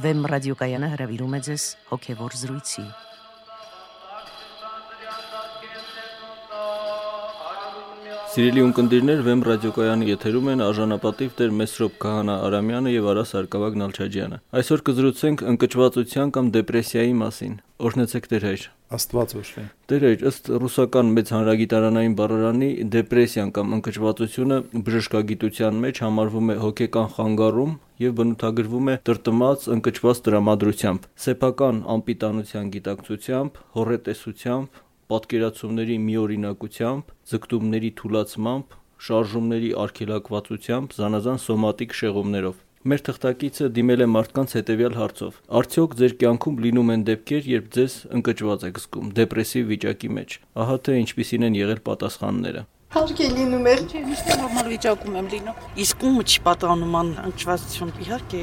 Վեմ ռադիոկայանը հրավիրում է ձեզ հոգևոր զրույցի։ Սիրելի ունկնդիրներ, Վեմ ռադիոկայանի եթերում են արժանապատիվ Տեր Մեսրոպ Քահանա Արամյանը եւ Արա Սարգսակ Նալչաջյանը։ Այսօր կզրուցենք ընկճվածության կամ դեպրեսիայի մասին։ Օրհնեցեք Տեր հայր։ Աստված օրհնի։ Տեր հայր, ըստ ռուսական մեծ հանրագիտարանային բառարանի դեպրեսիան կամ ընկճվածությունը բժշկագիտության մեջ համարվում է հոգեկան խանգարում եւ բնութագրվում է տրտմած ընկճված տրամադրությամբ, սեփական անպիտանության գիտակցությամբ, հորետեսությամբ, պատկերացումների միօրինակությամբ, ձգտումների թուլացմամբ, շարժումների արգելակվածությամբ, զանազան սոմատիկ շեղումներով։ Մեր թղթակիցը դիմել է մարդկանց հետևյալ հարցով. Արդյոք ձեր կյանքում լինում են դեպքեր, երբ ձեզ ընկճված եք զգում, դեպրեսիվ վիճակի մեջ։ Ահա թե ինչպիսին են եղել պատասխանները։ Իհարկե լինում է։ միշտ նորմալ վիճակում եմ լինում։ Իսկ ում չի պատանում անճվածություն, իհարկե։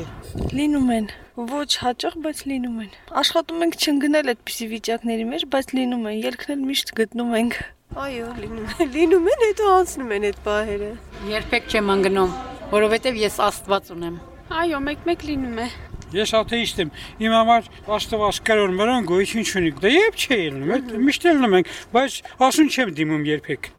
Լինում են։ Ոչ հաճախ, բայց լինում են։ Աշխատում ենք չընկնել այդպիսի վիճակների մեջ, բայց լինում են, ելքն էլ միշտ գտնում ենք։ Այո, լինում են։ Լինում են, հետո անցնում են այդ պահերը։ Երբեք չեմ անգնում, որովհետև ես Աստված ունեմ։ Այո, մեկ-մեկ լինում է։ Ես աթեիստ եմ։ Իմ համար Աստված կրոն մրան գոյություն չունի։ Դա երբ չէ ելնում, միշտ ելնում ենք, բայց ասուն չեմ դիմում երբեք։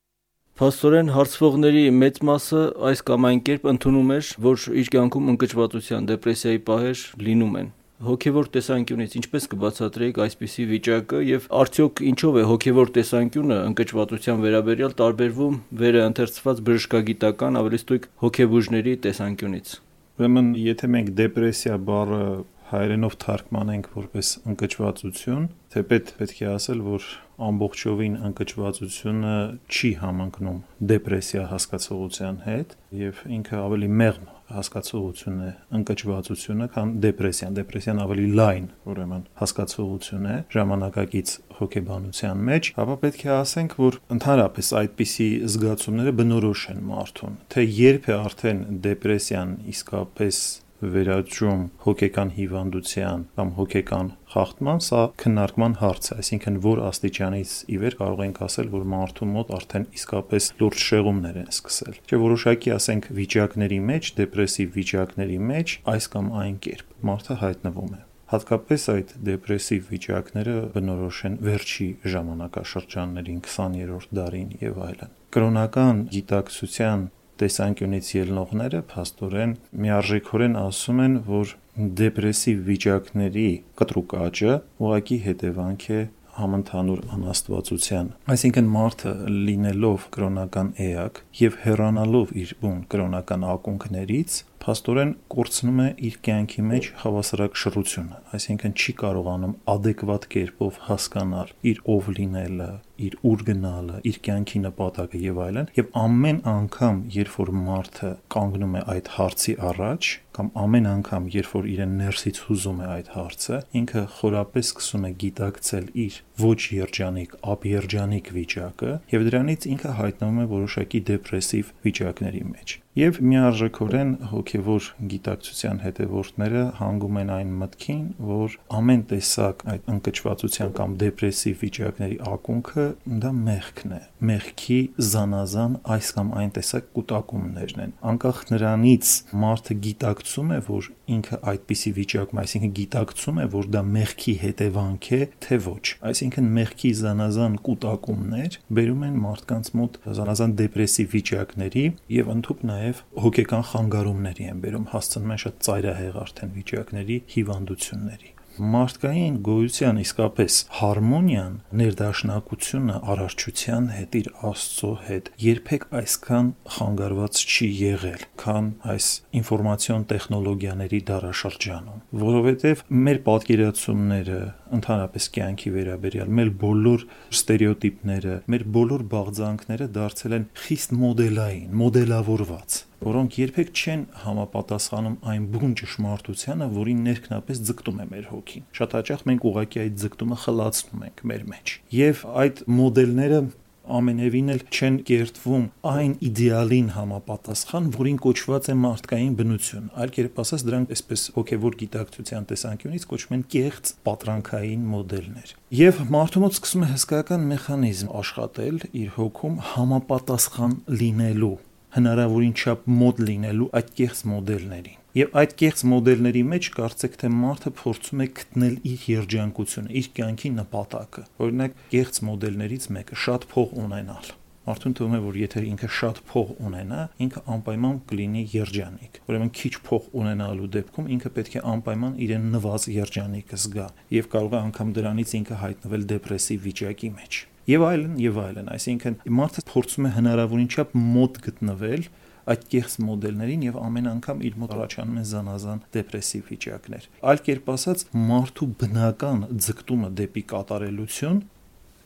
Փաստորեն հարցվողների մեծ մասը այս կամ այն կերպ ընդունում էր, որ իր կյանքում ընկճվածության, դեպրեսիայի պահեր լինում են։ Հոգևոր տեսանկյունից ինչպես կբացատրեիք այսպիսի վիճակը եւ արդյոք ինչով է հոգևոր տեսանկյունը ընկճվածության վերաբերյալ տարբերվում վերը ընթերցված բժշկագիտական ավելի ստույգ հոգեբուժների տեսանկյունից։ Ուրեմն, եթե մենք դեպրեսիա բառը հայերենով թարգմանենք որպես ընկճվածություն, թեպետ պետք է ասել, որ ամբողջովին ընկճվածությունը չի համընկնում դեպրեսիա հասկացողության հետ եւ ինքը ավելի մեղմ հասկացողություն է ընկճվածությունը, քան դեպրեսիան։ Դեպրեսիան ավելի լայն, ուրեմն, հասկացողություն է ժամանակակից հոգեբանության մեջ, ապա պետք է ասենք, որ ընդհանրապես այդպիսի զգացումները բնորոշ են մարդուն, թե երբ է արդեն դեպրեսիան իսկապես վերաճում հոգեկան հիվանդության կամ հոգեկան խախտման, սա քննարկման հարց է, այսինքն որ աստիճանից ի վեր կարող ենք ասել, որ մարդու մոտ արդեն իսկապես լուրջ շեղումներ են սկսել։ Չէ որոշակի ասենք վիճակների մեջ, դեպրեսիվ վիճակների մեջ այս կամ այն կերպ մարդը հայտնվում է հատկապես այդ դեպրեսիվ վիճակները բնորոշ են վերջի ժամանակաշրջաններին 20-րդ դարին եւ այլն։ Կրոնական գիտակցության տեսանկյունից ելնողները փաստորեն միարժեքորեն ասում են, որ դեպրեսիվ վիճակների կտրուկ աճը ուղակի հետևանք է համընդհանուր անաստվածության։ Այսինքն մարդը լինելով կրոնական էակ եւ հեռանալով իր բուն կրոնական ակունքներից, փաստորեն կորցնում է իր կյանքի մեջ հավասարակշռությունը, այսինքն չի կարողանում adekvat կերպով հասկանալ իր ով լինելը, իր ուր գնալը, իր կյանքի նպատակը եւ այլն, եւ ամեն անգամ, երբ որ մարդը կանգնում է այդ հարցի առաջ, կամ ամեն անգամ, երբ որ իրեն ներսից հուզում է այդ հարցը, ինքը խորապես սկսում է գիտակցել իր ոչ երջանիկ, ապերջանիկ վիճակը եւ դրանից ինքը հայտնվում է որոշակի դեպրեսիվ վիճակների մեջ։ Եվ միարժեքորեն հոգևոր գիտակցության հետևորդները հանգում են այն մտքին, որ ամեն տեսակ այդ ընկճվածության կամ դեպրեսիվ վիճակների ակունքը դա մեղքն է։ Մեղքի զանազան այս կամ այն տեսակ կուտակումներն են։ Անկախ նրանից մարդը գիտակցում է, որ ինքը այդպիսի վիճակում, այսինքն գիտակցում է, որ դա մեղքի հետևանք է, թե ոչ։ Այսինքն մեղքի զանազան կուտակումներ բերում են մարդկանց մոտ զանազան դեպրեսիվ վիճակների եւ ընդհանուր նաեւ հոգեկան խանգարումների են բերում, հասցնում են շատ ծայրահեղ արդեն վիճակների հիվանդությունների մարդկային գոյության իսկապես հարմոնիան, ներդաշնակությունը առարչության հետ, իր Աստծո հետ երբեք այսքան խանգարված չի եղել, քան այս ինֆորմացիոն տեխնոլոգիաների դարաշրջանում, որովհետև մեր պատկերացումները ընդհանրապես կյանքի վերաբերյալ մեր բոլոր ստերեոտիպները, մեր բոլոր բաղձանքները դարձել են խիստ մոդելային, մոդելավորված որոնք երբեք չեն համապատասխանում այն բուն ճշմարտությանը, որին ներքնապես ձգտում է մեր հոգին։ Շատ հաճախ մենք ուղղակի այդ ձգտումը խլացնում ենք մեր մեջ։ Եվ այդ մոդելները ամենևին էլ չեն կերտվում այն իդեալին համապատասխան, որին կոչված է մարդկային բնություն։ Այլ կերպ ասած, դրանք այսպես հոգևոր գիտակցության տեսանկյունից կոչվում են կեղծ պատրանքային մոդելներ։ Եվ մարդու մոտ սկսում է հսկայական մեխանիզմ աշխատել իր հոգում համապատասխան լինելու հնարավորին չափ մոդ լինելու այդ կեղծ մոդելներին։ Եվ այդ կեղծ մոդելների մեջ կարծեք թե մարդը փորձում է գտնել իր երջանկությունը, իր կյանքի նպատակը։ Օրինակ, կեղծ մոդելներից մեկը շատ փող ունենալ Մարդուն թվում է, որ եթե ինքը շատ փող ունենա, ինքը անպայման կլինի երջանիկ։ Ուրեմն քիչ փող ունենալու դեպքում ինքը պետք է անպայման իրեն նվազ երջանիկը զգա եւ կարող է անգամ դրանից ինքը հայտնվել դեպրեսիվ վիճակի մեջ։ Եվ այլն, եւ այլն, այսինքն մարդը փորձում է հնարավորին չափ մոտ գտնվել այդ կեղծ մոդելներին եւ ամեն անգամ իր մոտ առաջանում են զանազան դեպրեսիվ վիճակներ։ Այլ կերպ ասած, մարդու բնական ձգտումը դեպի կատարելություն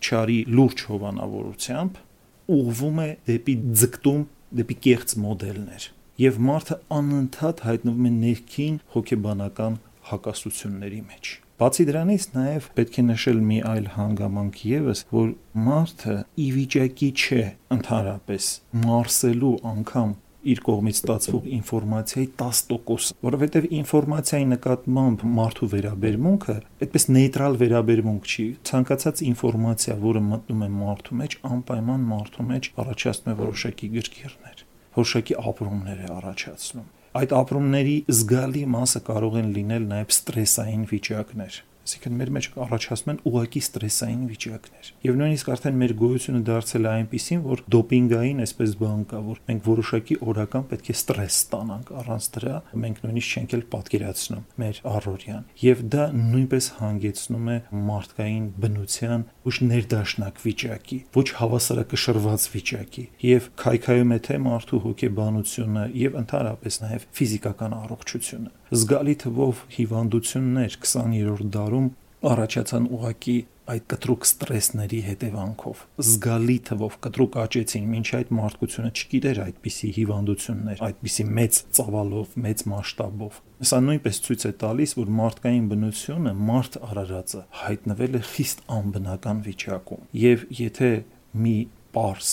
չարի լուրջ հովանավորությամբ ուղվում է դեպի ձգտում, դեպի կեղծ մոդելներ եւ մարդը անընդհատ հայտնվում է ներքին հոգեբանական հակասությունների մեջ։ Բացի դրանից նաև պետք է նշել մի այլ հանգամանք եւս, որ մարդը ի վիճակի չէ ընդհանրապես մարսելու անգամ իր կողմից ստացվող ինֆորմացիայի 10%, որովհետև ինֆորմացիայի նկատմամբ մարդու վերաբերմունքը այդպես նեյտրալ վերաբերմունք չի։ Ցանկացած ինֆորմացիա, որը մտնում է մարդու մեջ, անպայման մարդու մեջ առաջացնում է որոշակի գրգիռներ, որոշակի ապրումներ է առաջացնում։ Այդ ապրումների զգալի մասը կարող են լինել նաև ստրեսային վիճակներ Այսինքն մեր մեջ առաջացնում են ուղակի ստրեսային վիճակներ։ Եվ նույնիսկ արդեն մեր գոյությունը դարձել է այնպեսին, որ դոպինգային այսպես բան կա, որ մենք որոշակի օրական պետք է ստրես ստանանք, առանց դրա մենք նույնիսկ չենք էլ պատկերացնում մեր առօրյան։ Եվ դա նույնպես հանգեցնում է մարդկային բնության ոչ ներդաշնակ վիճակի, ոչ հավասարակշռված վիճակի եւ քայքայում է թե մարդու հոգեբանությունը եւ ընդհանրապես նաեւ ֆիզիկական առողջությունը զգալի թվով հիվանդություններ 20-րդ դարում առաջացան ուղակի այդ կտրուկ ստրեսների հետևանքով զգալի թվով կտրուկ աճեցին ոչ այդ մարդկությունը չգիտեր այդպիսի հիվանդություններ այդպիսի մեծ ծավալով մեծ մասշտաբով սա նույնպես ցույց է տալիս որ մարդկային բնությունը մարդ արարածը հայտնվել է խիստ անբնական վիճակում եւ եթե մի པարս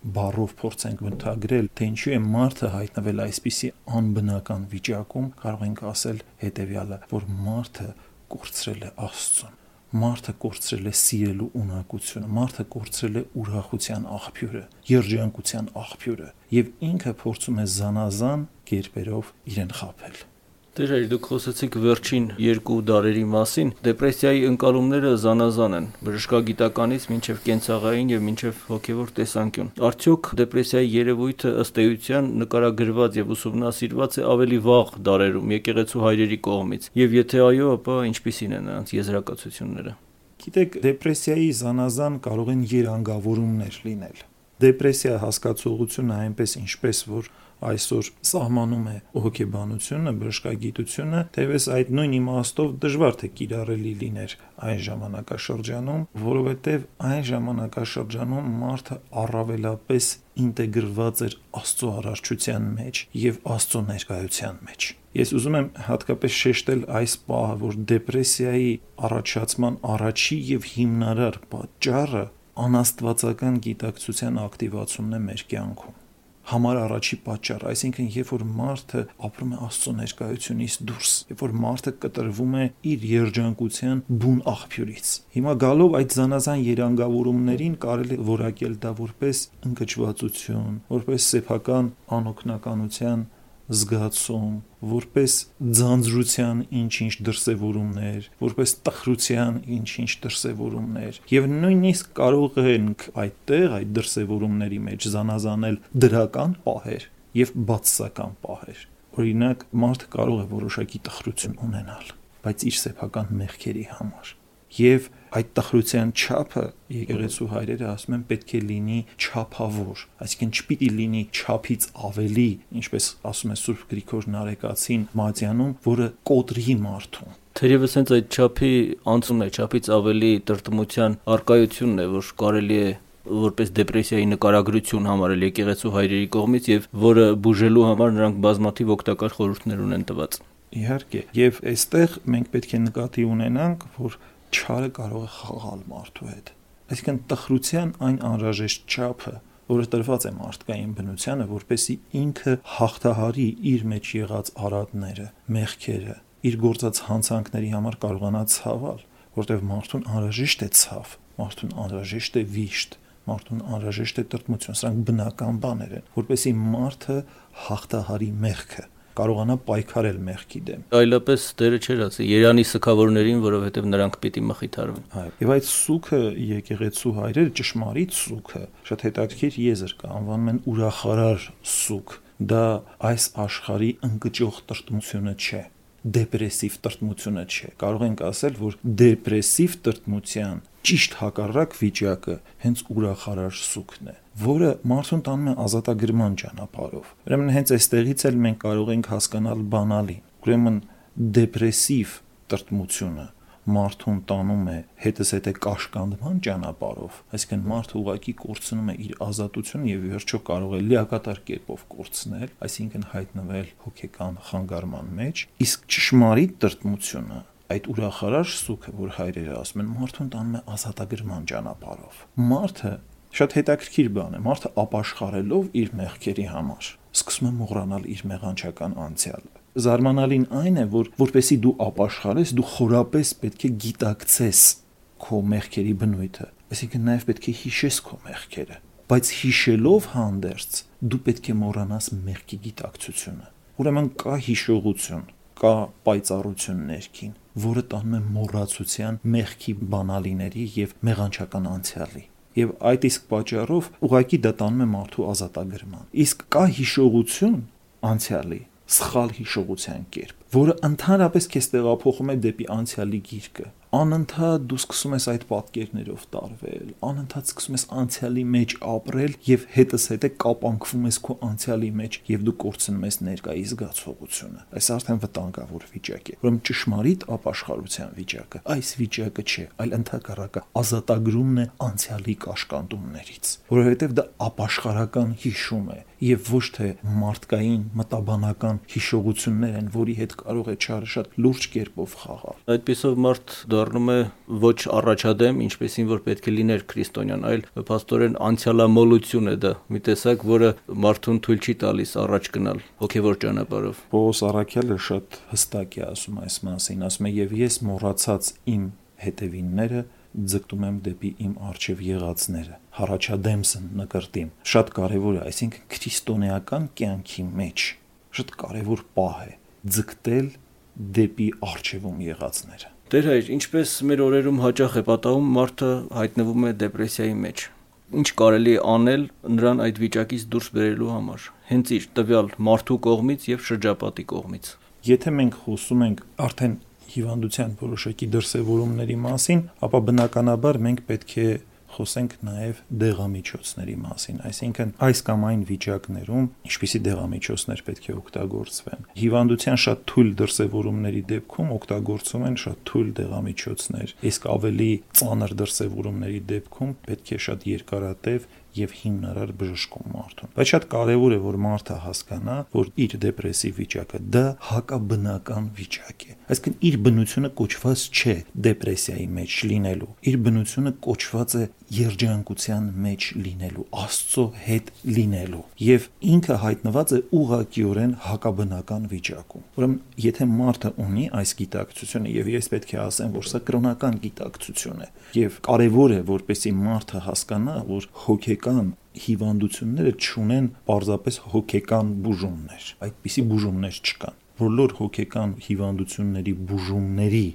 բառով փորձենք մտագրել, թե ինչու է մարդը հայտնվել այսպիսի անբնական վիճակում, կարող ենք ասել հետեւյալը, որ մարդը կորցրել է Աստծուն մարդը կորցրել է սիրելու ունակությունը, մարդը կորցրել է ուրախության աղբյուրը, երջանկության աղբյուրը, եւ ինքը փորձում է զանազան կերպերով իրեն խაფել։ Այլ դուք խոսեցիք վերջին երկու դարերի մասին։ Դեպրեսիայի ընկալումները զանազան են՝ բժշկագիտականից մինչև կենցաղային եւ մինչև հոգեվոր տեսանկյուն։ Արդյոք դեպրեսիայի երևույթը ըստ էության նկարագրված եւ ուսումնասիրված է ավելի վաղ դարերում եկեղեցու հայրերի կողմից։ Եվ եթե այո, ապա ինչպիսին են նրանց եզրակացությունները։ Գիտեք, դեպրեսիայի զանազան կարող են երանգավորումներ լինել։ Դեպրեսիա հասկացողությունը այնպես ինչպես որ այսօր սահմանում է հոգեբանությունը, բժշկագիտությունը, թեւս այդ նույն իմաստով դժվար թե կիրառելի լիներ այն ժամանակաշրջանում, որովհետև այն ժամանակաշրջանում մարդը առավելապես ինտեգրված էր Աստծո արարչության մեջ եւ Աստծո ներկայության մեջ։ Ես ուզում եմ հատկապես շեշտել այս պահը, որ դեպրեսիայի առաջացման առաջի եւ հիմնարար պատճառը անաստվածական գիտակցության ակտիվացումն է մեր կյանքում համար առաջի պատճառ, այսինքն երբ որ մարդը ապրում է Աստծո ներկայությունից դուրս, երբ որ մարդը կտրվում է իր երջանկության բուն աղբյուրից։ Հիմա գալով այդ զանազան երանգավորումներին կարելի է որակել դա որպես ընկճվածություն, որպես սեփական անօքնականության զգացում, որպես ձանձրության ինչ-ինչ դրսևորումներ, որպես տխրության ինչ-ինչ դրսևորումներ։ Եվ նույնիսկ կարող ենք այդտեղ այդ դրսևորումների մեջ զանազանել դրական պահեր եւ բացասական պահեր։ Օրինակ, մարդը կարող է որոշակի տխրություն ունենալ, բայց իր սեփական մեղքերի համար եւ այդ տխրության չափը եկեղեցու հայրերը ասում են պետք է լինի չափավոր այսինքն չպիտի լինի չափից ավելի ինչպես ասում է Սուրբ Գրիգոր Նարեկացին Մատյանում որը կոտրի մարդուն Թերևս հենց այդ չափի անցումն է, չափից ավելի տրտմության արկայությունն է, որ կարելի է որպես դեպրեսիայի նկարագրություն համարել եկեղեցու հայրերի կողմից եւ որը բուժելու համար նրանք բազմաթիվ օգտակար խորհուրդներ ունեն տված։ Իհարկե, եւ այստեղ մենք պետք է նկատի ունենանք, որ չարը կարող է խաղալ մարդու հետ։ Այսինքն տխրության այն անհրաժեշտ չափը, որը տրված է մարդկային բնությանը, որպեսի ինքը հաղթահարի իր մեջ եղած արատները, մեղքերը, իր գործած հանցանքների համար կարողանա ցավել, որտեղ մարդուն անհրաժեշտ է ցավ, մարդուն անհրաժեշտ է վիշտ, մարդուն անհրաժեշտ է տրտմություն, սրանք բնական բաներ են, որպեսի մարդը հաղթահարի մեղքը կարողանա պայքարել մեղքի դեմ։ Այլապես դերը չէր ասի Երանի սքավորներին, որովհետև նրանք պիտի մխիթարվեն։ Այո։ Եվ այդ սուքը եկեղեցու հայրերը ճշմարիտ սուքը, շատ հետաքրքիր եզր կա, անվանում են ուրախարար սուք։ Դա այս աշխարհի ընկճող տրտմությունը չէ դեպրեսիվ տրտմությունը չէ։ Կարող ենք ասել, որ դեպրեսիվ տրտմության ճիշտ հակառակ վիճակը հենց ուրախարար սուքն է, որը մարդուն տանում է ազատագրման ճանապարհով։ Ուրեմն հենց այստեղից էլ մենք կարող ենք հասկանալ բանալին։ Ուրեմն դեպրեսիվ տրտմությունը մարդուն տանում է հետս հետե կաշկանդման ճանապարհով, այսինքն մարդը ուղակի կորցնում է իր ազատությունը եւ վերջո կարող է լիակատար կերպով կորցնել, այսինքն հայտնվել հոգեկան խանգարման մեջ, իսկ ճշմարիտ տրտմությունը այդ ուրախարար սուքը, որ հայրերը ասում են, մարդուն տանում է ազատագրման ճանապարհով։ Մարդը շատ հետաքրքիր բան է, մարդը ապաշխարելով իր մեղքերի համար սկսում է մոռանալ իր մեղանչական անցյալը զարմանալին այն է, որ որպեսի դու ապաշխարես, դու խորապես պետք է գիտակցես քո մեղքերի բնույթը, այսինքն նաև պետք է հիշես քո մեղքերը, բայց հիշելով հանդերձ դու պետք է մոռանաս մեղքի գիտակցությունը։ Ուրեմն կա հիշողություն, կա պայծառություն ներքին, որը տանում է մոռացության մեղքի բանալիների եւ մեղանչական անցյալի եւ այդ իսկ պատճառով ուղակի դա տանում է մարդու ազատագրման իսկ կա հիշողություն անցյալի սխալ հիշողության կերպ, որը ընդհանրապես քեզ տեղափոխում է դեպի անցյալի գիրկը անընդհատ դու սկսում ես այդ պատկերներով տարվել, անընդհատ սկսում ես անցյալի մեջ ապրել եւ հետս հետը կապանքվում ես քո անցյալի մեջ եւ դու կորցնում ես ներկայի զգացողությունը։ Այս արդեն վտանգավոր վիճակ է։ Ուրեմն ճշմարիտ ապաշխարության վիճակը այս վիճակը չէ, այլ ընդհակառակը ազատագրումն է անցյալի կաշկանդումներից, որովհետեւ դա ապաշխարական հիշում է եւ ոչ թե մարդկային մտաբանական հիշողություններ են, որի հետ կարող է ճարը շատ լուրջ կերպով խաղալ։ Այդպեսով մարդ դառնում է ոչ առաջադեմ, ինչպեսին որ պետք է լիներ քրիստոնյան, այլ փաստորեն անցյալամոլություն է դա, մի տեսակ, որը մարդուն թույլ չի տալիս առաջ գնալ հոգևոր ճանապարհով։ Պողոս Արաքյալը շատ հստակ է ասում այս մասին, ասում է եւ ես մոռացած իմ հետևինները ձգտում եմ դեպի իմ արժև եղածները հառաչադեմսն նկրտիմ շատ կարևոր է այսինքն քրիստոնեական կյանքի մեջ շատ կարևոր պահ է ձգտել դեպի արժևում եղածները Տեր հայր, ինչպես մեր օրերում հաճախ է պատահում, մարդը հայտնվում է դեպրեսիայի մեջ։ Ինչ կարելի անել նրան այդ վիճակից դուրս բերելու համար, հենց իր տվյալ մարդու կողմից եւ շրջապատի կողմից։ Եթե մենք խոսում ենք արդեն հիվանդության որոշակի դրսևորումների մասին, ապա բնականաբար մենք պետք է խոսենք նաև դեղամիջոցների մասին, այսինքն այս կամ այն վիճակներում ինչպիսի դեղամիջոցներ պետք է օգտագործվեն։ Հիվանդության շատ թույլ դրսևորումների դեպքում օգտագործում են շատ թույլ դեղամիջոցներ, իսկ ավելի ծանր դրսևորումների դեպքում պետք է շատ երկարատև եւ հիմնարար բժշկում մարդուն։ Բայց շատ կարեւոր է, որ մարդը հասկանա, որ իր դեպրեսիվ վիճակը դա հակաբնական վիճակ է։ Այսինքն իր բնությունը կոչված չէ դեպրեսիայի մեջ լինելու։ Իր բնությունը կոչված է երջանկության մեջ լինելու, Աստծո հետ լինելու եւ ինքը հայտնված է ուղղակիորեն հակաբնական վիճակում։ Ուրեմն, եթե մարդը ունի այս գիտակցությունը եւ ես պետք է ասեմ, որ սա կրոնական գիտակցություն է եւ կարեւոր է, որպեսի մարդը հասկանա, որ հոգեկան հիվանդությունները չունեն պարզապես հոգեկան բուժումներ։ Այդպիսի բուժումներ չկան։ Բոլոր հոգեկան հիվանդությունների բուժումների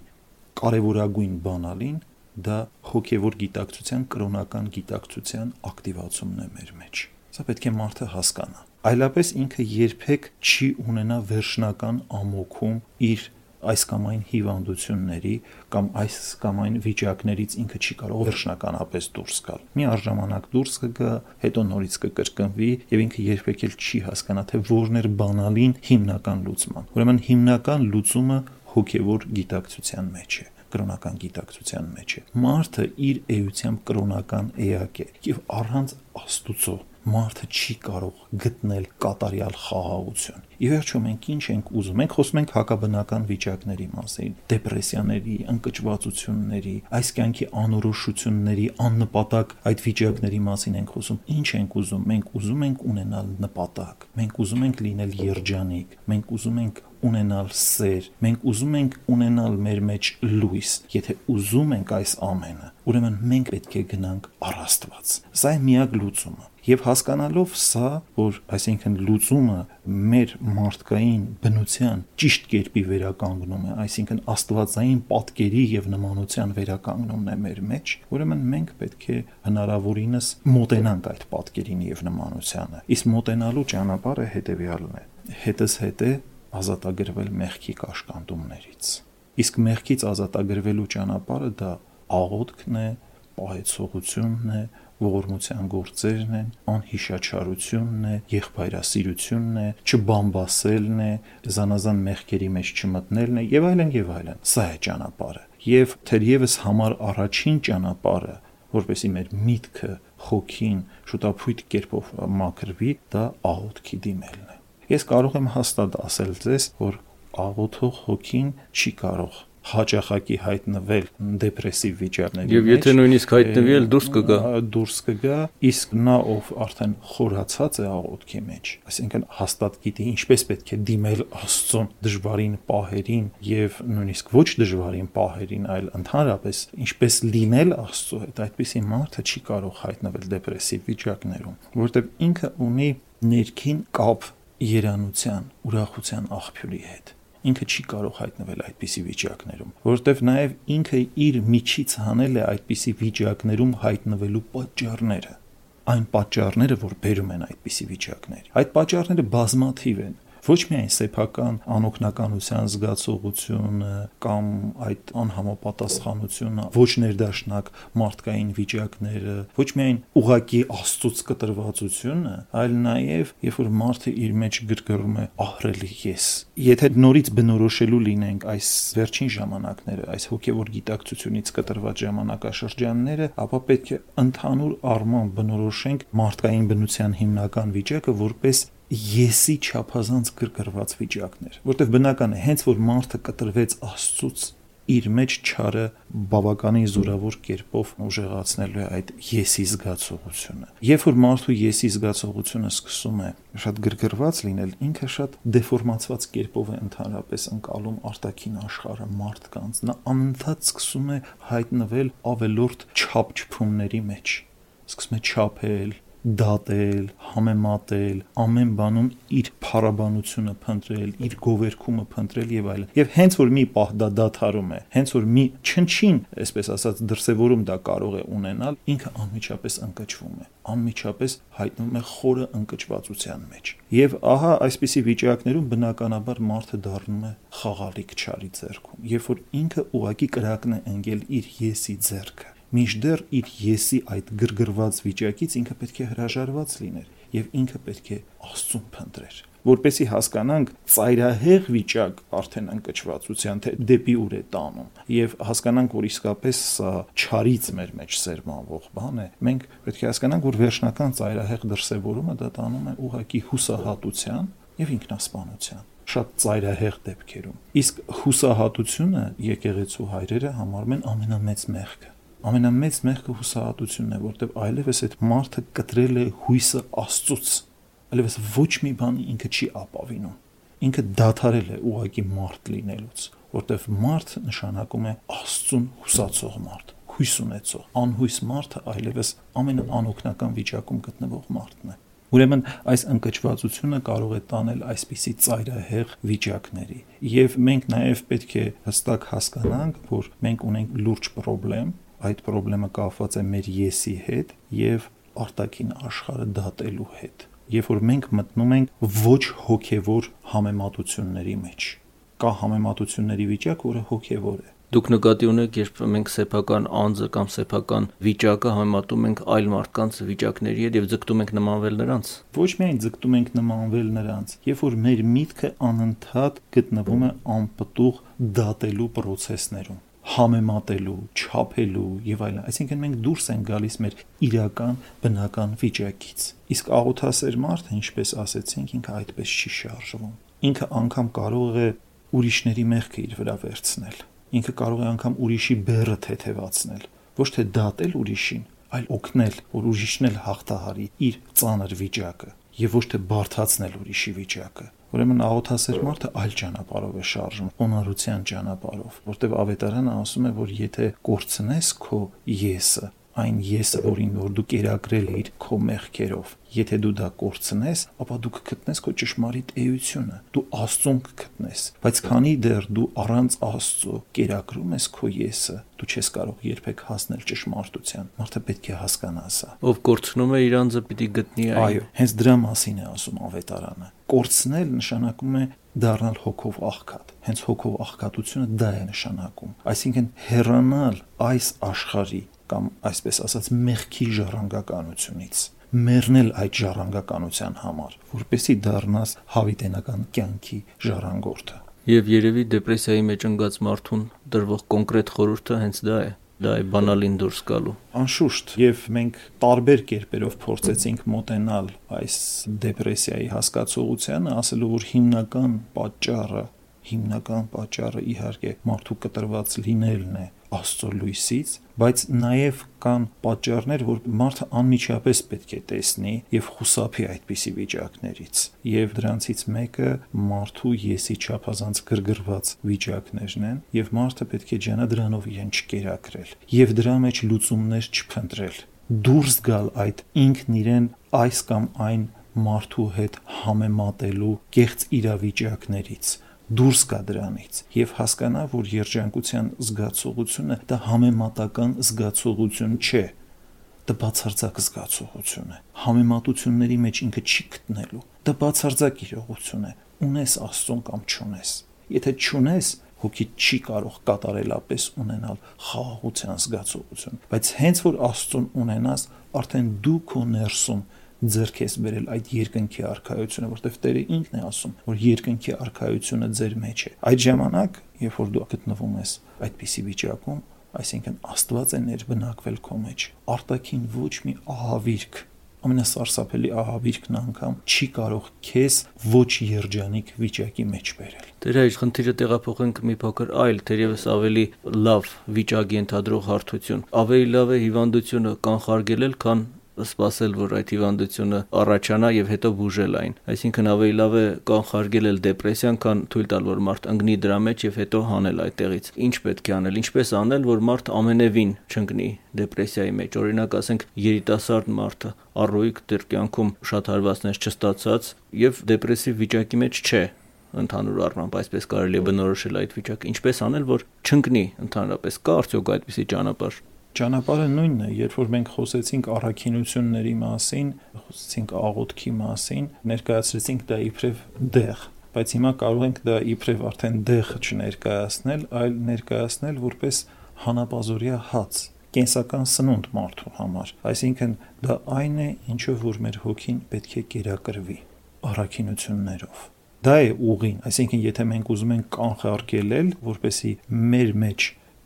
կարևորագույն բանալին դա հոգևոր գիտակցության, կրոնական գիտակցության ակտիվացումն է մեր մեջ։ Սա պետք է մարդը հասկանա։ Այլապես ինքը երբեք չի ունենա վերջնական ամոքում իր այս կամ այն հիվանդությունների կամ այս կամ այն վիճակներից ինքը չի կարող վերջնականապես դուրս գալ։ Մի արժանանակ դուրս կգա, հետո նորից կկրկնվի եւ ինքը երբեք էլ չի հասկանա թե որն էր բանալին հիմնական լուծման։ Ուրեմն հիմնական լուծումը հոգևոր գիտակցության մեջ է կրոնական գիտակցության մեջ է։ Մարդը իր էությամբ կրոնական էակ է եւ առանց Աստուծո մարդը չի կարող գտնել կատարյալ խաղաղություն։ Ի վերջո մենք ինչ ենք ուզում։ Մենք խոսում ենք հակաբնական վիճակների մասին, դեպրեսիաների, ընկճվածությունների, այս կյանքի անորոշությունների, աննպատակ այդ վիճակների մասին ենք խոսում։ Ինչ ենք ուզում։ Մենք ուզում ենք ունենալ նպատակ։ Մենք ուզում ենք լինել երջանիկ։ Մենք ուզում ենք ունենալ սեր, մենք ուզում ենք ունենալ մեր մեջ լույս։ Եթե ուզում ենք այս ամենը, ուրեմն մենք պետք է գնանք առ Աստված։ Սա է միակ լուծումը։ Եվ հասկանալով սա, որ այսինքն լուծումը մեր մարդկային բնության ճիշտ կերպի վերականգնում է, այսինքն աստվածային պատկերի եւ նմանության վերականգնումն է մեր մեջ, ուրեմն մենք պետք է հնարավորինս մոտենանք այդ պատկերին եւ նմանությանը։ Իսկ մոտենալու ճանապարհը հետեւյալն է. հետս հետ է ազատագրվել մեղքի կաշկանդումներից։ Իսկ մեղքից ազատագրվելու ճանապարհը դա աղոթքն է, պահեցողությունն է, ողորմության գործերն են, անհիշաչարությունն է, եղբայրասիրությունն է, չբամբասելն է, զանազան մեղքերի մեջ չմտնելն է եւ այլն եւ այլն։ Սա է ճանապարհը։ Եվ թերևս համար առաջին ճանապարհը, որպեսի մեր միտքը, խոքին շուտապույտ կերպով մաքրվի, դա աղոթքի դիմելն է։ Ես կարող եմ հաստատ ասել ձեզ, որ աղոթող հոգին չի կարող հաճախակի հայտնվել դեպրեսիվ վիճակների Եվ եթե նույնիսկ հայտնվի էլ դուրս կգա, դուրս կգա, իսկ նա ով արդեն խորացած է աղոթքի մեջ, այսինքն հաստատ գիտի ինչպես պետք է դիմել Աստծուն դժվարին պահերին եւ նույնիսկ ոչ դժվարին պահերին, այլ ընդհանրապես ինչպես լինել Աստծո հետ, այդպիսի մարդը չի կարող հայտնվել դեպրեսիվ վիճակներում, որովհետեւ ինքը ունի ներքին կապ երանության, ուրախության աղբյուրի հետ ինքը չի կարող հայտնվել այդպիսի վիճակներում, որովհետև նաև ինքը իր միջից հանել է այդպիսի վիճակներում հայտնվելու պատճառները այն պատճառները, որ բերում են այդպիսի վիճակներ։ Այդ պատճառները բազմաթիվ են ոչ միայն սեփական անօքնականության զգացողությունը կամ այդ անհամապատասխանությունը, ոչ ներդաշնակ մարդկային վիճակները, ոչ միայն ուղակի աստծուց կտրվածությունը, այլ նաև երբ որ մարդը իր մեջ գրգռում է ահրելի ես։ Եթե նորից բնորոշելու լինենք այս վերջին ժամանակները, այս հոգևոր գիտակցությունից կտրված ժամանակաշրջանները, ապա պետք է ընդհանուր առմամբ բնորոշենք մարդկային բնության հիմնական վիճակը որպես եսի չափազանց գրգռված վիճակներ, որտեղ բնական է, հենց որ մարդը կտրվեց Աստծուց, իր մեջ ճարը բավականին զորավոր կերպով ուժեղացնելու է այդ եսի զգացողությունը։ Երբ որ մարդու եսի զգացողությունը սկսում է շատ գրգռված լինել, ինքը շատ դեֆորմացված կերպով է ընդհանրապես անցալում արտաքին աշխարհը մարդկանց։ Նա անընդհատ սկսում է հայտնվել ավելորդ չափչփումների մեջ սկսում է չափել, դատել, համեմատել, ամեն բանում իր փառաբանությունը փնտրել, իր գովերքումը փնտրել եւ այլն։ Եվ հենց որ մի պահ դա դադարում է, հենց որ մի չնչին, այսպես ասած, դրսևորում դա կարող է ունենալ, ինքը անմիջապես ընկճվում է անմիջապես հայտնվում է խորը ընկճվածության մեջ։ Եվ ահա այսպիսի վիճակներում բնականաբար մարդը դառնում է խաղալիք չարի ձեռքում, երբ որ ինքը ուղակի կրակն է ընկել իր եսի ձեռքը մինչդեռ իր եսի այդ գրգռված վիճակից ինքը պետք է հրաժարված լիներ եւ ինքը պետք է Աստծուն փնտրեր որպեսի հասկանանք ծայրահեղ վիճակ արդեն ընկճվածության թե դեպի ուր է տանում եւ հասկանանք որ իսկապես սա չարից մեր մեջ սերմանվող բան է մենք պետք է հասկանանք որ վերջնական ծայրահեղ դրսևորումը դա տանում է ուղակի հուսահատության եւ ինքնասպանության շատ ծայրահեղ դեպքերում իսկ հուսահատությունը եկեղեցու հայրերը համարում են ամենամեծ մեղքը ամենամեծ մեղքը հուսահատությունն է, որտեղ այլևս այդ մարդը կտրել է հույսը Աստծուց։ Այլևս ոչ մի բան ինքը չի ապավինում։ Ինքը դադարել է ուղակի մարդ լինելուց, որտեղ մարդ նշանակում է Աստծուն հուսացող մարդ, հույս ունեցող։ Անհույս մարդը այլևս ամենաանօգնական վիճակում գտնվող մարդն է։ Ուրեմն այս ընկճվածությունը կարող է տանել այսպիսի ծայրահեղ վիճակների։ Եվ մենք նաև պետք է հստակ հասկանանք, որ մենք ունենք լուրջ խնդրեմ, այդ խնդրեմը կապված է մեր եսի հետ եւ արտաքին աշխարհը դատելու հետ երբ որ մենք մտնում ենք ոչ հոգևոր համեմատությունների մեջ կա համեմատությունների վիճակ որը հոգևոր է Դուք նկատի ունեք, երբ մենք սեփական անձը կամ սեփական վիճակը համատում ենք այլ մարդկանց վիճակների հետ եւ ձգտում ենք նմանվել նրանց։ Ոչ միայն ձգտում ենք նմանվել նրանց, երբ որ մեր միտքը անընդհատ գտնվում է անպտուղ դատելու process-ներում համեմատելու, չափելու եւ այլն։ Այսինքն մենք դուրս ենք գալիս մեր իրական բնական վիճակից։ Իսկ աղոթասեր մարդը, ինչպես ասեցինք, ինքը այդպես չի շարժվում։ Ինքը անգամ կարող է ուրիշների մեղքը իր վրա վերցնել։ Ինքը կարող է անգամ ուրիշի բեռը թեթևացնել, ոչ թե դատել ուրիշին, այլ օգնել, որ ուրիշն էլ հաղթահարի իր ծանր վիճակը եւ ոչ թե բարթացնել ուրիշի վիճակը։ Ուրեմն աղոթասեր մարդը այլ ճանապարհով է շարժում, օնարության ճանապարհով, որտեղ ավետարանը ասում է, որ եթե կորցնես քո եսը, այն եսը, որին որ դու կերակրել ես քո մեղքերով, եթե դու դա կորցնես, ապա դու կգտնես քո ճշմարիտ էությունը, դու Աստծուն կգտնես, բայց քանի դեռ դու առանց Աստծո կերակրում ես քո եսը, դու չես կարող երբեք հասնել ճշմարտության։ Մարդը պետք է հասկանա սա։ Ով կորցնում է իր անձը պիտի գտնի այն։ Այո, հենց դրա մասին է ասում ավետարանը։ Կորցնել նշանակում է դառնալ հոգով աղքատ։ Հենց հոգով աղքատությունը դա է նշանակում։ Այսինքն հեռանալ այս աշխարհի կամ այսպես ասած մեղքի ժառանգականությունից մեռնել այդ ժառանգականության համար, որպեսի դառնաս հավիտենական կյանքի ժառանգորդը։ Եվ երևի դեպրեսիայի մեջ ընկած մարդուն դրվող կոնկրետ խորհուրդը հենց դա է դա է բանալին դուրս գալու անշուշտ եւ մենք տարբեր կերպերով փորձեցինք մոտենալ այս դեպրեսիայի հասկացողությանը ասելով որ հիմնական պատճառը հիմնական պատճառը իհարկե մարդու կտրված լինելն է Աստծո լույսից, բայց նաև կան պատճառներ, որ մարդը անմիջապես պետք է տեսնի եւ խուսափի այդպիսի վիճակներից։ Եվ դրանցից մեկը մարդու եսի չափազանց գրգռված վիճակներն են, եւ մարդը պետք է ջանա դրանով իրեն չկերակրել եւ դրա մեջ լուծումներ չփնտրել։ Դուրս գալ այդ ինքն իրեն այս կամ այն մարդու հետ համեմատելու կեղծ իրավիճակներից դուրս գա դրանից եւ հասկանա, որ երջանկության զգացողությունը դա համեմատական զգացողություն չէ, դա բացարձակ զգացողություն է։ Համեմատությունների մեջ ինքը չի գտնելու։ Դա բացարձակ իրողություն է։ Ունես Աստծուն կամ չունես։ Եթե չունես, հոգի չի կարող կատարելապես ունենալ խաղաղության զգացողություն, բայց հենց որ Աստծուն ունենաս, արդեն դու քո ներսում ձեռք ես բերել այդ երկնքի արխայությունը, որտեվ Տերը ինքն է ասում, որ երկնքի արխայությունը ձեր մեջ է։ Այդ ժամանակ, երբ որ դու գտնվում ես այդպիսի վիճակում, այսինքն Աստված է ներբնակվել քո մեջ։ Արտակին ոչ մի ահավիրք ամենասարսափելի ահավիրքն անգամ չի կարող քեզ ոչ երջանիկ վիճակի մեջ բերել։ Դեր այս խնդիրը տեղափոխենք մի փոքր այլ, թերևս ավելի լավ վիճակի ընդհանրող հարթություն։ Ավելի լավ է հիվանդությունը կանխարգելել, քան սպասել, որ այդ հիվանդությունը առաջանա եւ հետո բուժել այն։ Այսինքն ավելի լավ է կանխարգել էլ դեպրեսիան, քան թույլ տալ, որ մարդ ընկնի դրա մեջ եւ հետո հանել այդտեղից։ Ինչ պետք է անել, ինչպես անել, որ մարդ ամենևին չընկնի դեպրեսիայի մեջ։ Օրինակ, ասենք երիտասարդ մարդը առույգ դեր կյանքում շատ հարվածներ չստացած եւ դեպրեսիվ վիճակի մեջ չէ ընդհանուր առմամբ այսպես կարելի է բնորոշել այդ վիճակը ինչպես անել որ չընկնի ընդհանրապես կա արդյոք այդպիսի ճանապարհ Ճանապարհը նույնն է, երբ որ մենք խոսեցինք առաքինությունների մասին, խոսեցինք աղոթքի մասին, ներկայացրեցինք դա իբրև դեղ, բայց հիմա կարող ենք դա իբրև արդեն դեղ չներկայացնել, այլ ներկայացնել որպես հանապազորյա հաց, կենսական սնունդ մարդու համար։ Այսինքն դա այն է, ինչով որ մեր հոգին պետք է կերակրվի առաքինություններով դա է ուղին, այսինքն եթե մենք ուզում ենք կանխարգելել, որպեսի մեր մեջ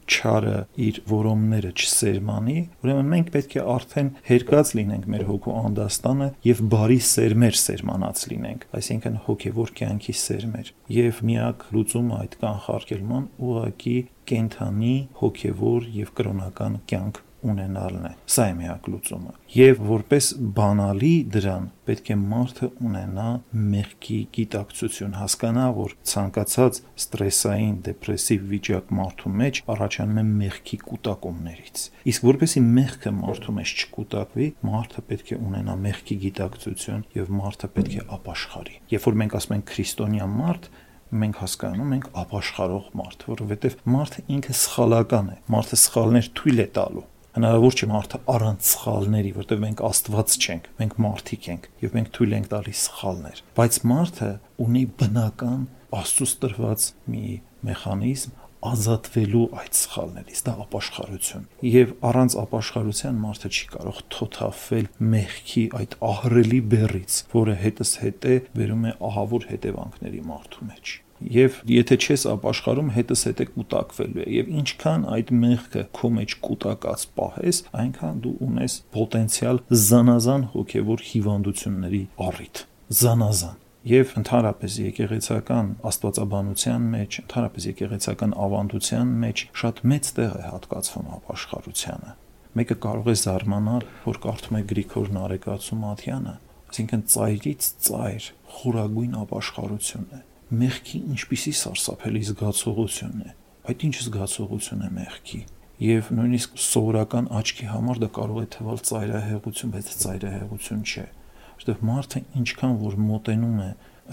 չարը իր որոմները չսերմանի, ուրեմն մենք պետք է արդեն հերկած լինենք մեր հոգու անդաստանը եւ բարի սերմեր սերմանած լինենք, այսինքն հոգեվոր կյանքի սերմեր։ Եվ միակ լուծումը այդ կանխարգելման ուղակի կենթանի հոգեվոր եւ կրոնական կյանք ունենալն է։ Սա է միակ լուծումը։ Եվ որպես բանալի դրան պետք է մարդը ունենա մեղքի գիտակցություն, հասկանա, որ ցանկացած ստրեսային, դեպրեսիվ վիճակ մարդու մեջ առաջանում է մեղքի կուտակումներից։ Իսկ որպեսի մեղքը մարդու մեջ չկուտակվի, մարդը պետք է ունենա մեղքի գիտակցություն եւ մարդը պետք է ապաշխարի։ Երբ որ մենք ասում ենք քրիստոնյա մարդ, մենք հասկանում ենք ապաշխարող մարդ, որովհետև մարդը ինքը սխալական է, մարդը սխալներ թույլ է տալու հնարավոր չէ մարդը առանց սխալների, որտեղ մենք Աստված չենք, մենք մարդիկ ենք եւ մենք թույլ ենք տալիս սխալներ։ Բայց մարդը ունի բնական Աստծուց տրված մի մեխանիզմ ազատվելու այդ սխալներից դա ապաշխարություն եւ առանց ապաշխարության մարդը չի կարող թոթափվել մեղքի այդ ահրելի բեռից որը հետս հետե վերում է ահավոր հետևանքների մարդու մեջ եւ եթե չես ապաշխարում հետս հետ է կուտակվելու է եւ ինչքան այդ մեղքը քո մեջ կուտակած պահես այնքան դու ունես պոտենցիալ զանազան հոգեվոր հիվանդությունների առիթ զանազան եւ ընդհանրապես եկեղեցական աստվածաբանության մեջ, ընդհանրապես եկեղեցական ավանդության մեջ շատ մեծ տեղ է հատկացվում ապաշխարությանը։ Մեկը կարող է զարմանալ, որ կարդում է Գրիգոր Նարեկացու Մաթյանը, այսինքն ծայրից ծայր խորագույն ապաշխարություն է մեղքի ինչպիսի սարսափելի զգացողություն է։ Այդ ինչ զգացողություն է մեղքի։ եւ նույնիսկ սովորական աչքի համար դա կարող է թվալ ծայրահեղություն, բայց ծայրահեղություն չէ որովհետեւ մարդը ինչքան որ մոտենում է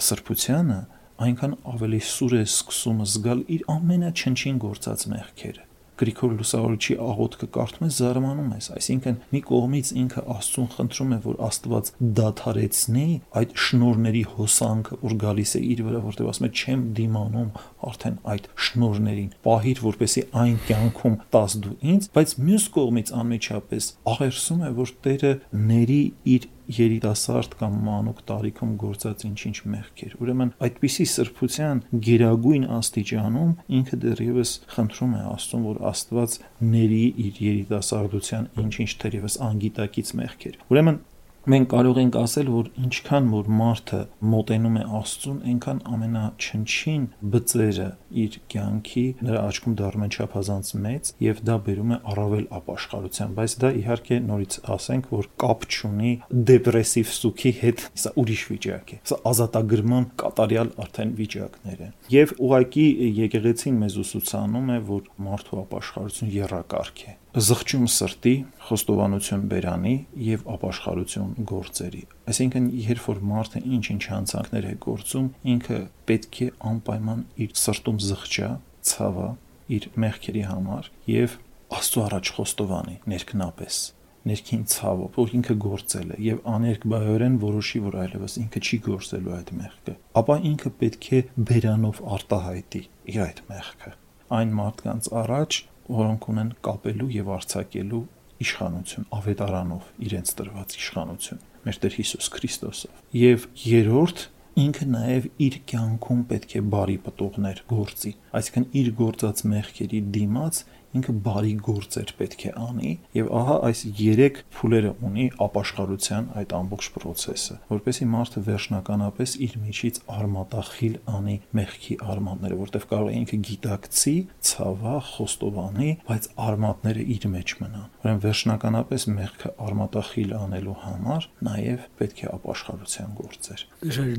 սրբությանը այնքան ավելի սուր է սկսում զգալ իր ամենաչնչին գործած մեղքերը Գրիգոր Լուսավորչի աղոթքը կարդում ես զարմանում ես, այսինքն մի կողմից ինքը Աստծուն խնդրում է, որ Աստված դադարեցնի այդ շնորների հոսանքը, որ գալիս է իր վրա, որտեղ ասում է չեմ դիմանում արդեն այդ շնորներին, պահիր, որպեսի այն կյանքում տաս դու ինձ, բայց մյուս կողմից անմիջապես աղերսում է, որ Տերը ների իր երիտասարդ կամ մանուկ տարիքում գործած ինչ-ինչ մեղքեր։ Ուրեմն այդպիսի սրբության գերագույն աստիճանում ինքը դեռևս խնդրում է Աստծուն, որ Աստված ների իր երիտասարդության ինչ-ինչ դեռևս անգիտակից մեղքեր։ Ուրեմն մենք կարող ենք ասել, որ ինչքան որ մարդը մոտենում է Աստծուն, այնքան ամենաչնչին բծերը իր կյանքի նրա աչքում դառնում են չափազանց մեծ եւ դա բերում է առավել ապաշխարության, բայց դա իհարկե նորից ասենք, որ կապ չունի դեպրեսիվ սուքի հետ, սա ուրիշ վիճակ է։ Սա ազատագրման կատարյալ արդեն վիճակներ են։ Եվ ուղակի եկեղեցին մեզ ուսուցանում է, որ մարդու ապաշխարություն երրակարգ է զղջում սրտի, խոստովանություն բերանի եւ ապաշխարություն գործերի։ Այսինքն, երբ որ մարդը ինչ-ինչ հանցանքներ է գործում, ինքը պետք է անպայման իր սրտում զղջա, ցավա իր մեղքերի համար եւ Աստծո առաջ խոստովանի ներքնապես ներքին ցավով, որ ինքը գործել է եւ աներկբայորեն որոշի, որ այլևս ինքը չի գործելու այդ մեղքը, ապա ինքը պետք է բերանով արտահայտի իր այդ մեղքը այն մարդկանց առաջ, որոնք ունեն կապելու եւ արྩակելու իշխանություն ավետարանով իրենց տրված իշխանություն մեր Տեր Հիսուս Քրիստոսով եւ երրորդ ինքը նաև իր կյանքում պետք է բարի պտուղներ գործի այսինքն իր գործած մեղքերի դիմաց ինքը բարի գործեր պետք է անի եւ ահա այս 3 փուլերը ունի ապաշխարության այդ ամբողջ process-ը որպեսի մարդը վերջնականապես իր միջից արմատախիլ անի մեղքի արմատները որտեվ կարող է ինքը գիտակցի ցավա խոստովանի բայց արմատները իր մեջ մնան ուրեմն վերջնականապես մեղքը արմատախիլ անելու համար նաեւ պետք է ապաշխարության գործեր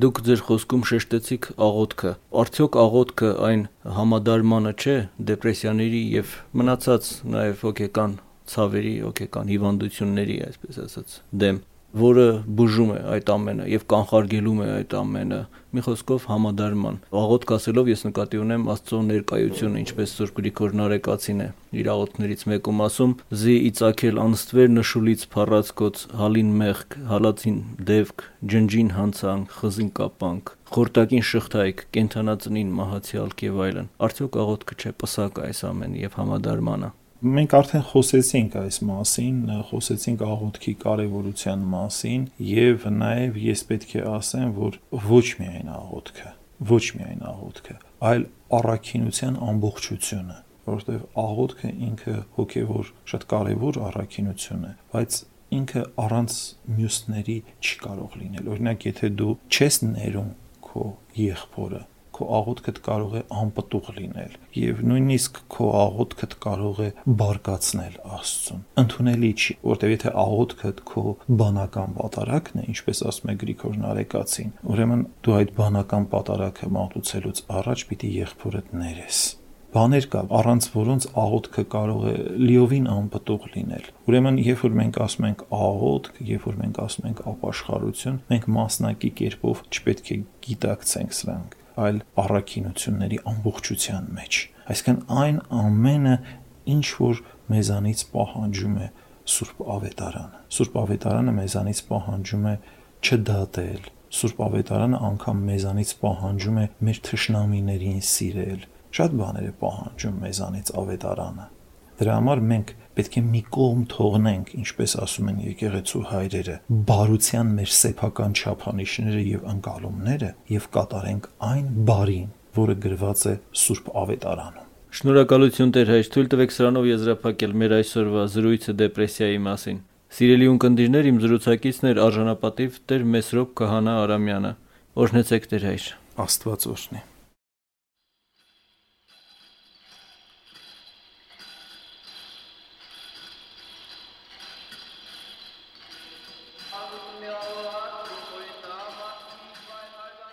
դուք ձեր խոսքում շեշտեցիք աղոթքը արդյոք աղոթքը այն համադարմանը չէ դեպրեսիաների եւ մնացած նաև հոգեկան ցավերի, հոգեկան հիվանդությունների, այսպես ասած, դեմ, որը բուժում է այդ ամենը եւ կանխարգելում է այդ ամենը։ Մի խոսքով համադարման։ Աղոթք ասելով ես նկատի ունեմ Աստծո ներկայությունը, ինչպես Սուրբ Գրիգոր Նարեկացին է իր աղոթքներից մեկում ասում. «Զի իցակել անստվեր նշուլից փառածկոց, հալին մեղք, հալածին դևք, ջնջին հանցանք, խզին կապանք, խորտակին շղթայք, կենթանածնին մահացյալք եւ այլն»։ Արդյոք աղոթքը չէ պսակ այս ամենի եւ համադարմանը մենք արդեն խոսեցինք այս մասին, խոսեցինք աղոթքի կարևորության մասին եւ նաեւ ես պետք է ասեմ, որ ոչ միայն աղոթքը, ոչ միայն աղոթքը, այլ առաքինության ամբողջությունը որովհետև աղոթքը ինքը հոգևոր շատ կարևոր առաքինություն է, բայց ինքը առանց մյուսների չի կարող լինել։ Օրինակ, եթե դու չես ներում քո եղբորը, քո աղոթքդ կարող է անպտուղ լինել եւ նույնիսկ քո աղոթքդ կարող է բարկացնել Աստծուն։ Ընդունելի չի, որտեղ եթե աղոթքդ քո բանական պատարակն է, ինչպես ասում է Գրիգոր Նարեկացին, ուրեմն դու այդ բանական պատարակը մատուցելուց առաջ պիտի եղբորդ ներես բաներ կա, առանց որոնց աղոթքը կարող է լիովին անպտուղ լինել։ Ուրեմն, երբ որ մենք ասում ենք աղոթք, երբ որ մենք ասում ենք ապաշխարություն, մենք մասնակի կերպով չպետք է գիտակցենք սրանք այլ առաքինությունների ամբողջության մեջ։ Այսինքն այն ամենը, ինչ որ մեզանից պահանջում է Սուրբ Ավետարանը։ Սուրբ Ավետարանը մեզանից պահանջում է չդատել։ Սուրբ Ավետարանը անգամ մեզանից պահանջում է մեր թշնամիներին սիրել։ Շատ բաներ է պահանջում մեզանից Ավետարանը։ Դրա համար մենք պետք է մի կողմ թողնենք, ինչպես ասում են եկեղեցու հայրերը, բարության մեր սեփական չափանիշները եւ անկալումները եւ կատարենք այն բարին, որը գրված է Սուրբ Ավետարանում։ Շնորհակալություն Տեր հայր, թույլ տվեք սրանով եզրափակել մեր այսօրվա զրույցը դեպրեսիայի մասին։ Սիրելի ունկնդիրներ, իմ զրուցակիցն էր արժանապատիվ Տեր Մեսրոպ Քահանա Արամյանը։ Օրհնեցեք Տեր հայր։ Աստված օրհնի։